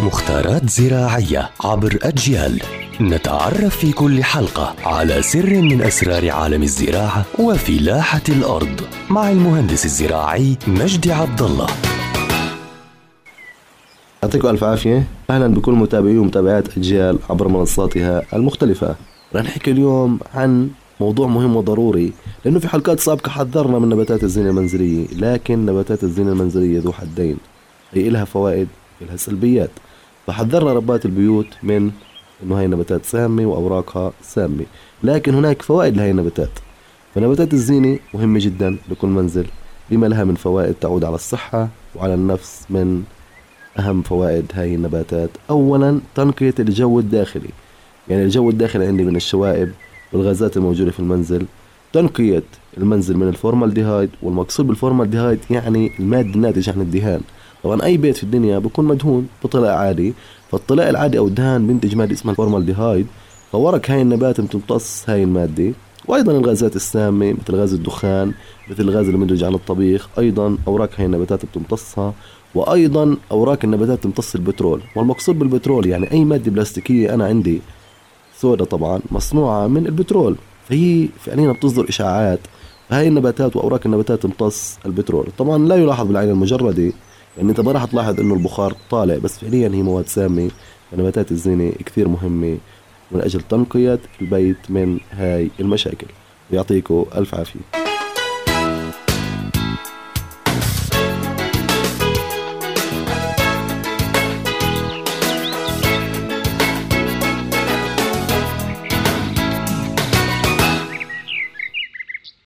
مختارات زراعية عبر أجيال. نتعرف في كل حلقة على سر من أسرار عالم الزراعة وفلاحة الأرض مع المهندس الزراعي مجدي عبد الله. يعطيكم ألف عافية. أهلا بكل متابعي ومتابعات أجيال عبر منصاتها المختلفة. رح نحكي اليوم عن موضوع مهم وضروري لأنه في حلقات سابقة حذرنا من نباتات الزينة المنزلية لكن نباتات الزينة المنزلية ذو حدين. هي إلها فوائد إلها سلبيات فحذرنا ربات البيوت من إنه هاي النباتات سامة وأوراقها سامة. لكن هناك فوائد لهي النباتات. فنباتات الزينة مهمة جدا لكل منزل. بما لها من فوائد تعود على الصحة وعلى النفس من أهم فوائد هاي النباتات. أولا تنقية الجو الداخلي. يعني الجو الداخلي عندي من الشوائب والغازات الموجودة في المنزل. تنقية المنزل من الفورمالديهايد والمقصود بالفورمالديهايد يعني المادة الناتجة عن الدهان. طبعا أي بيت في الدنيا بكون مدهون بطلاء عادي فالطلاء العادي أو الدهان بينتج مادة اسمها الفورمالديهايد. فورق هاي النبات بتمتص هاي المادة وأيضا الغازات السامة مثل غاز الدخان مثل الغاز اللي منتج عن الطبيخ أيضا أوراق هاي النباتات بتمتصها وأيضا أوراق النباتات تمتص البترول. والمقصود بالبترول يعني أي مادة بلاستيكية أنا عندي سودا طبعا مصنوعة من البترول. فهي فعليا بتصدر اشعاعات فهي النباتات وأوراق النباتات تمتص البترول. طبعا لا يلاحظ بالعين المجردة يعني انت ما راح تلاحظ إنه البخار طالع بس فعليا هي مواد سامة ونباتات الزينة كثير مهمة من أجل تنقية البيت من هاي المشاكل. يعطيكم ألف عافية.